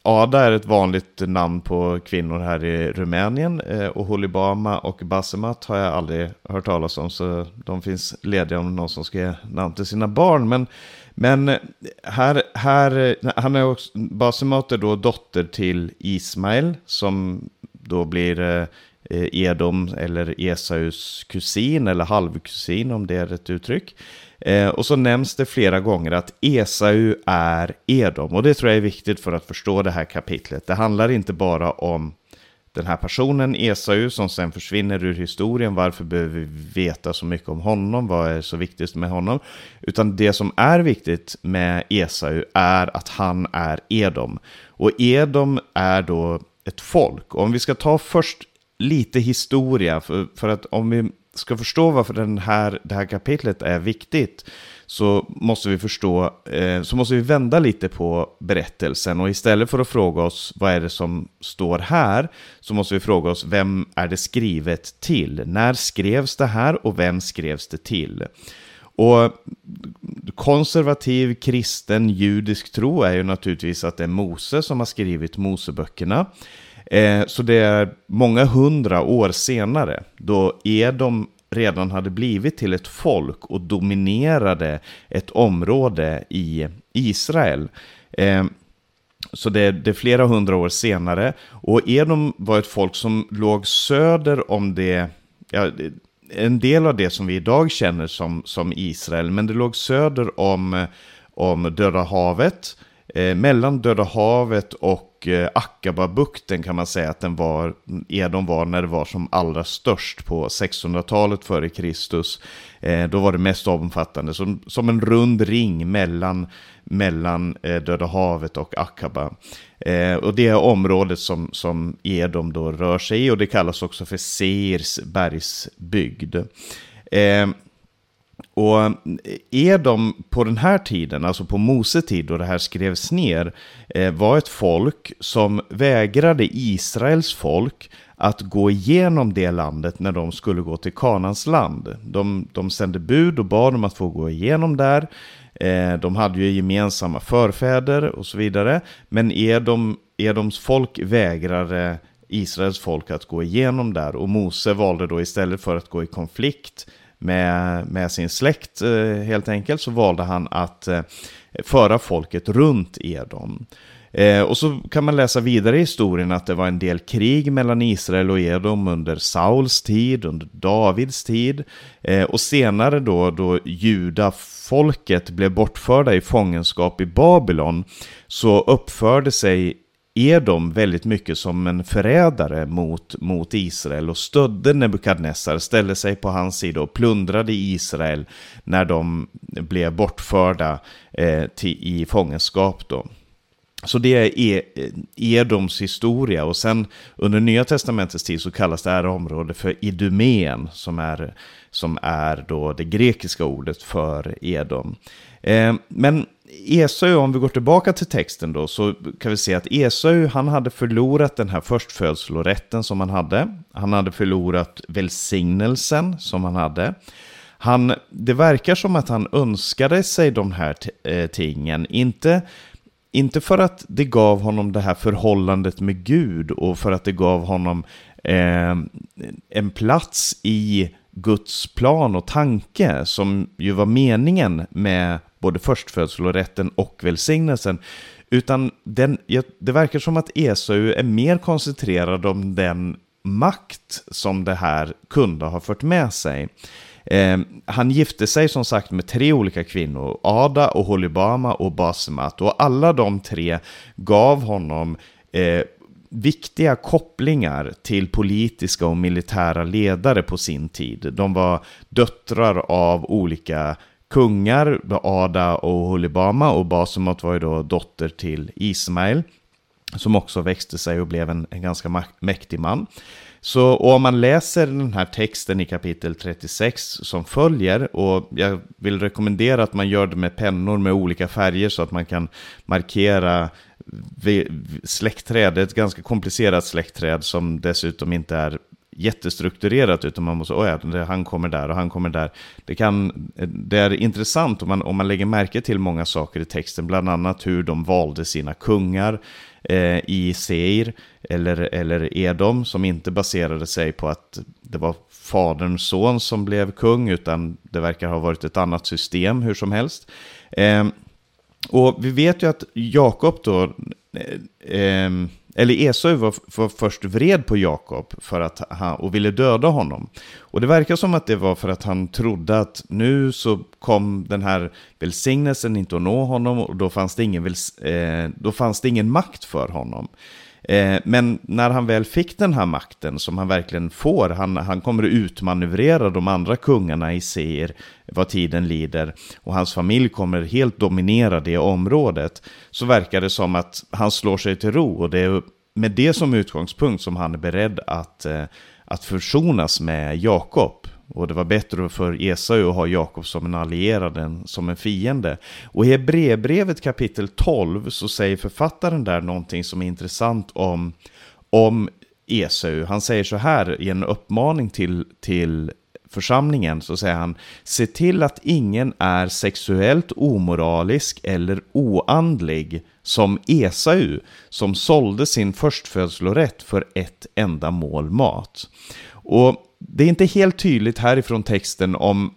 Ada är ett vanligt namn på kvinnor här i Rumänien eh, och Holibama och Basemat har jag aldrig hört talas om så de finns lediga om någon som ska ge namn till sina barn. Men, men eh, här, här, eh, han är också, Basemat är då dotter till Ismael som då blir eh, Eh, Edom eller Esaus kusin eller halvkusin om det är ett uttryck. Eh, och så nämns det flera gånger att Esau är Edom. Och det tror jag är viktigt för att förstå det här kapitlet. Det handlar inte bara om den här personen Esau som sen försvinner ur historien. Varför behöver vi veta så mycket om honom? Vad är så viktigt med honom? Utan det som är viktigt med Esau är att han är Edom. Och Edom är då ett folk. Och om vi ska ta först lite historia, för, för att om vi ska förstå varför den här, det här kapitlet är viktigt så måste vi förstå, eh, så måste vi vända lite på berättelsen och istället för att fråga oss vad är det som står här så måste vi fråga oss vem är det skrivet till? När skrevs det här och vem skrevs det till? Och konservativ kristen judisk tro är ju naturligtvis att det är Mose som har skrivit Moseböckerna. Eh, så det är många hundra år senare, då Edom redan hade blivit till ett folk och dominerade ett område i Israel. Eh, så det, det, är flera hundra år senare. Och Edom var ett folk som låg söder om det, ja, en del av det som vi idag känner som, som Israel, men det låg söder om, om Döda havet. Eh, mellan Döda havet och eh, Akababukten kan man säga att den var, Edom var när det var som allra störst på 600-talet före Kristus. Eh, då var det mest omfattande, som, som en rund ring mellan, mellan eh, Döda havet och Akaba. Eh, och det är området som, som Edom då rör sig i och det kallas också för Seirs bergsbygd. Eh, och eh, och Edom på den här tiden, alltså på Mose tid då det här skrevs ner, eh, var ett folk som vägrade Israels folk att gå igenom det landet när de skulle gå till Kanans land. De, de sände bud och bad om att få gå igenom där. Eh, de hade ju gemensamma förfäder och så vidare. Men Edom, Edoms folk vägrade Israels folk att gå igenom där och Mose valde då istället för att gå i konflikt med, med sin släkt eh, helt enkelt så valde han att eh, föra folket runt Edom. Eh, och så kan man läsa vidare i historien att det var en del krig mellan Israel och Edom under Sauls tid, under Davids tid. Och senare då, då judafolket blev bortförda i fångenskap i Babylon, så uppförde sig är de väldigt mycket som en förrädare mot, mot Israel och stödde Nebukadnessar, ställde sig på hans sida och plundrade Israel när de blev bortförda eh, till, i fångenskap. Då. Så det är e, Edoms historia och sen under Nya Testamentets tid så kallas det här området för Idumeen som är, som är då det grekiska ordet för Edom. Eh, men Esau, om vi går tillbaka till texten då, så kan vi se att Esau, han hade förlorat den här förstfödslorätten som han hade. Han hade förlorat välsignelsen som han hade. Han, det verkar som att han önskade sig de här eh, tingen, inte inte för att det gav honom det här förhållandet med Gud och för att det gav honom eh, en plats i Guds plan och tanke som ju var meningen med både förstfödslorätten och välsignelsen. Utan den, det verkar som att Esau är mer koncentrerad om den makt som det här kunde ha fört med sig. Eh, han gifte sig som sagt med tre olika kvinnor, Ada och Holibama och Basemat. Och alla de tre gav honom eh, viktiga kopplingar till politiska och militära ledare på sin tid. De var döttrar av olika kungar, Ada och Holibama och Basemat var ju då dotter till Ismael som också växte sig och blev en, en ganska mäktig man. Så om man läser den här texten i kapitel 36 som följer, och jag vill rekommendera att man gör det med pennor med olika färger så att man kan markera släktträd. Det är ett ganska komplicerat släktträd som dessutom inte är jättestrukturerat utan man måste, oh ja, han kommer där och han kommer där. Det, kan, det är intressant om man, om man lägger märke till många saker i texten, bland annat hur de valde sina kungar, eh, i Seir eller, eller Edom som inte baserade sig på att det var faderns son som blev kung utan det verkar ha varit ett annat system hur som helst. Eh, och vi vet ju att Jakob då, eh ehm, eller Esau var, var först vred på Jakob för att han, och ville döda honom. Och det verkar som att det var för att han trodde att nu så kom den här välsignelsen inte att nå honom och då fanns det ingen, eh, då fanns det ingen makt för honom. Eh, men när han väl fick den här makten som han verkligen får, han, han kommer att utmanövrera de andra kungarna i Seir vad tiden lider och hans familj kommer helt dominera det området, så verkar det som att han slår sig till ro och det är med det som utgångspunkt som han är beredd att, eh, att försonas med Jakob. Och det var bättre för Esau att ha Jakob som en allierad än som en fiende. Och i Hebreerbrevet kapitel 12 så säger författaren där någonting som är intressant om, om Esau. Han säger så här i en uppmaning till, till församlingen så säger han Se till att ingen är sexuellt omoralisk eller oandlig som Esau som sålde sin förstfödslorätt för ett enda mål mat. Och det är inte helt tydligt härifrån texten om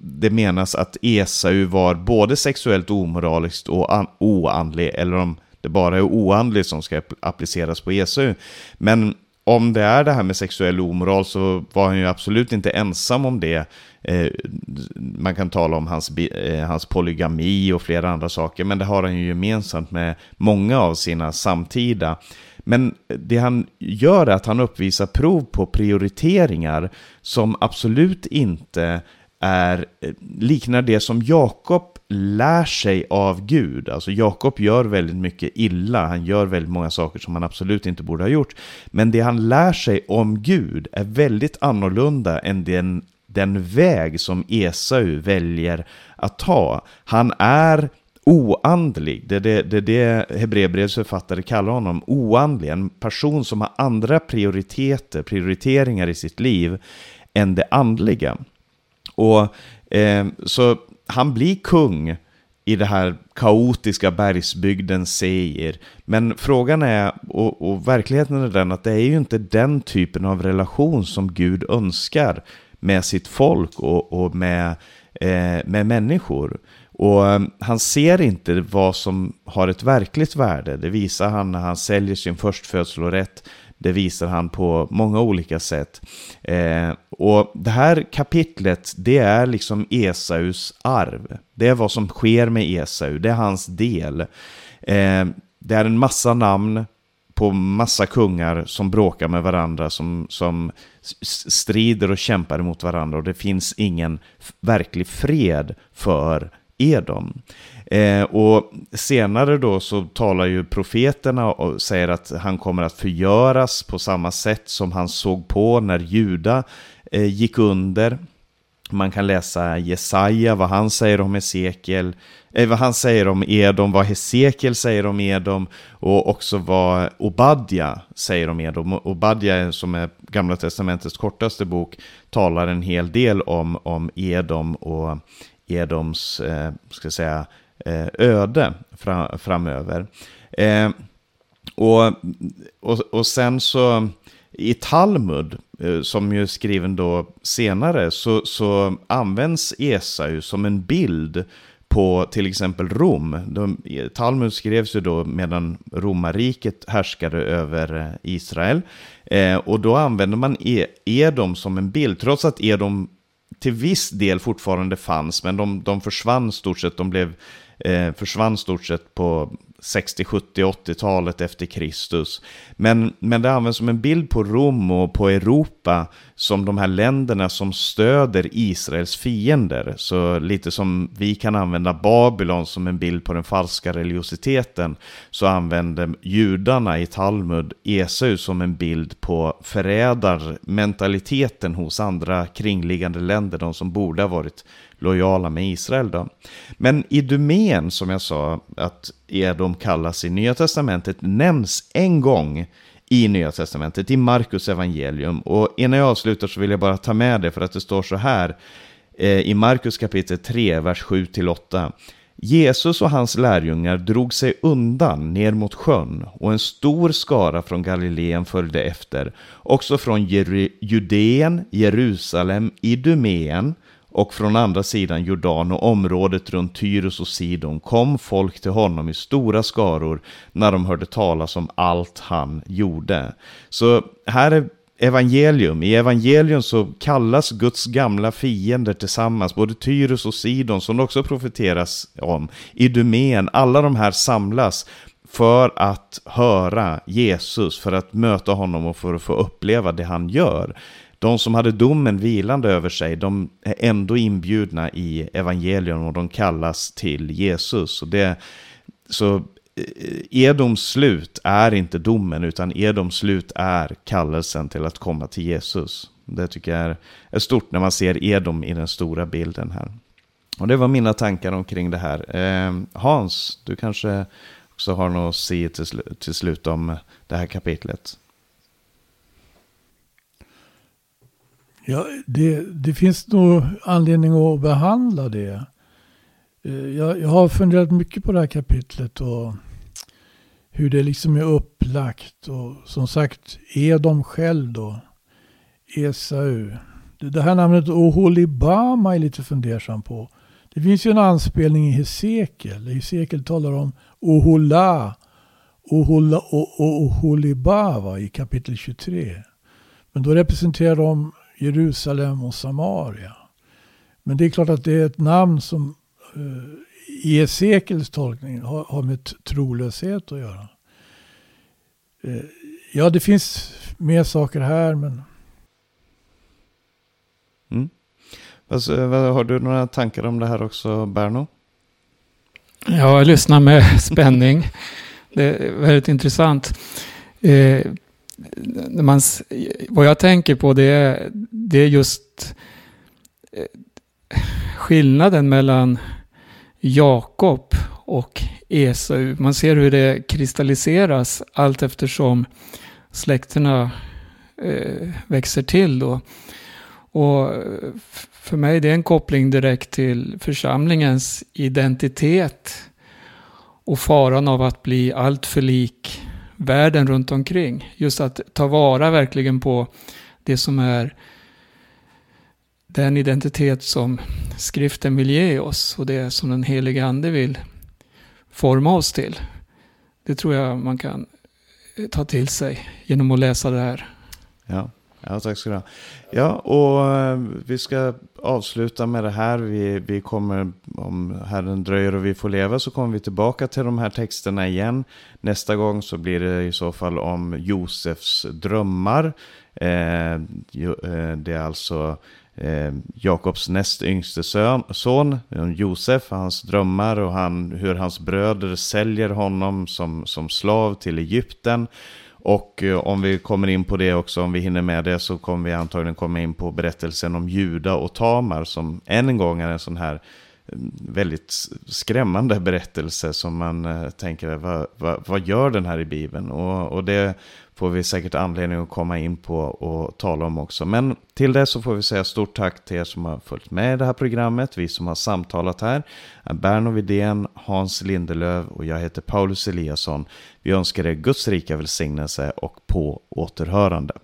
det menas att Esau var både sexuellt omoraliskt och oandlig eller om det bara är oandlig som ska appliceras på Esau. Men om det är det här med sexuell omoral så var han ju absolut inte ensam om det. Eh, man kan tala om hans, eh, hans polygami och flera andra saker, men det har han ju gemensamt med många av sina samtida. Men det han gör är att han uppvisar prov på prioriteringar som absolut inte är, eh, liknar det som Jakob lär sig av Gud. Alltså Jakob gör väldigt mycket illa, han gör väldigt många saker som han absolut inte borde ha gjort. Men det han lär sig om Gud är väldigt annorlunda än den, den väg som Esau väljer att ta. Han är oandlig. Det är det, det, det Hebreerbrevets författare kallar honom, oandlig. En person som har andra prioriteter, prioriteringar i sitt liv än det andliga. Och eh, så han blir kung i det här kaotiska bergsbygden Seir. Men frågan är, och, och, verkligheten är den att det är ju inte den typen av relation som Gud önskar med sitt folk och, och med, eh, med människor. Och eh, han ser inte vad som har ett verkligt värde. Det visar han när han säljer sin förstfödslorätt. Det visar han på många olika sätt. Eh, och det här kapitlet, det är liksom Esaus arv. Det är vad som sker med Esau, det är hans del. Eh, det är en massa namn på massa kungar som bråkar med varandra, som, som strider och kämpar mot varandra. Och det finns ingen verklig fred för Edom. Eh, och senare då så talar ju profeterna och säger att han kommer att förgöras på samma sätt som han såg på när Juda eh, gick under. Man kan läsa Jesaja, vad han säger om Hesekiel, eh, vad han säger om Edom, vad Hesekiel säger om Edom och också vad Obadja säger om Edom. Obadja, som är Gamla Testamentets kortaste bok, talar en hel del om, om Edom och Edoms, eh, ska säga, eh, öde fra, framöver. Eh, och, och, och sen så i Talmud, eh, som ju är skriven då senare, så, så används Esau som en bild på till exempel Rom. De, Talmud skrevs ju då medan romarriket härskade över eh, Israel. Eh, och då använder man e, Edom som en bild, trots att Edom till viss del fortfarande fanns, men de, de försvann stort sett, de blev, eh, försvann stort sett på 60, 70, 80-talet efter Kristus. Men, men det används som en bild på Rom och på Europa som de här länderna som stöder Israels fiender. Så lite som vi kan använda Babylon som en bild på den falska religiositeten så använder judarna i Talmud Esau som en bild på förrädarmentaliteten hos andra kringliggande länder, de som borde ha varit lojala med Israel. Då. Men Idumén, som jag sa, att Edom kallas i Nya Testamentet, nämns en gång i Nya Testamentet, i Markus evangelium. Och innan jag avslutar så vill jag bara ta med det för att det står så här eh, i Markus kapitel 3, vers 7-8. Jesus och hans lärjungar drog sig undan ner mot sjön och en stor skara från Galileen följde efter, också från Judeen, Jerusalem, Idumeen och från andra sidan Jordan och området runt Tyrus och Sidon kom folk till honom i stora skaror när de hörde talas om allt han gjorde. Så här är evangelium. I evangelium så kallas Guds gamla fiender tillsammans, både Tyrus och Sidon som det också profeteras om, Idumén, alla de här samlas för att höra Jesus, för att möta honom och för att få uppleva det han gör. De som hade domen vilande över sig, de är ändå inbjudna i evangelium och de kallas till Jesus. Och det, så eh, Edoms slut är inte domen, utan Edoms slut är kallelsen till att komma till Jesus. Det tycker jag är, stort när man ser Edom i den stora bilden här. Och det var mina tankar omkring det här. Ehm, Hans, du kanske också har något att säga till, till slut om det här kapitlet? Ja, det, det finns nog anledning att behandla det. Eh, jag, jag har funderat mycket på det här kapitlet och hur det liksom är upplagt. Och som sagt, Edom själv då, Esau. Det här namnet Oholibama är lite fundersam på. Det finns ju en anspelning i Hesekiel. Hesekiel talar om Ohola, Ohola Oholibava i kapitel 23. Men då representerar de Jerusalem och Samaria. Men det är klart att det är ett namn som uh, i Esekels tolkning har, har med trolöshet att göra. Uh, ja, det finns mer saker här, men... Mm. Alltså, har du några tankar om det här också, Berno? Ja, jag lyssnar med spänning. Det är väldigt intressant. Eh, man, vad jag tänker på det är, det är just eh, skillnaden mellan Jakob och Esau. Man ser hur det kristalliseras allt eftersom släkterna eh, växer till. Då. Och för mig det är en koppling direkt till församlingens identitet och faran av att bli alltför lik världen runt omkring. Just att ta vara verkligen på det som är den identitet som skriften vill ge oss och det som den helige ande vill forma oss till. Det tror jag man kan eh, ta till sig genom att läsa det här. Ja, ja tack ska du ha. Ja, och eh, vi ska avsluta med det här. Vi, vi kommer, om Herren dröjer och vi får leva, så kommer vi tillbaka till de här texterna igen. Nästa gång så blir det i så fall om Josefs drömmar. Eh, eh det är alltså eh, Jakobs näst yngste son, son, Josef, hans drömmar och han, hur hans bröder säljer honom som, som slav till Egypten. Och eh, om vi kommer in på det också, om vi hinner med det, så kommer vi antagligen komma in på berättelsen om Juda och Tamar, som än en gång är en sån här mm, väldigt skrämmande berättelse som man eh, tänker, vad, vad, vad, gör den här i Bibeln? Och, och det får vi säkert anledning att komma in på och tala om också. Men till det så får vi säga stort tack till er som har följt med i det här programmet, vi som har samtalat här. Berno Widén, Hans Lindelöv och jag heter Paulus Eliasson. Vi önskar er Guds rika välsignelse och på återhörande.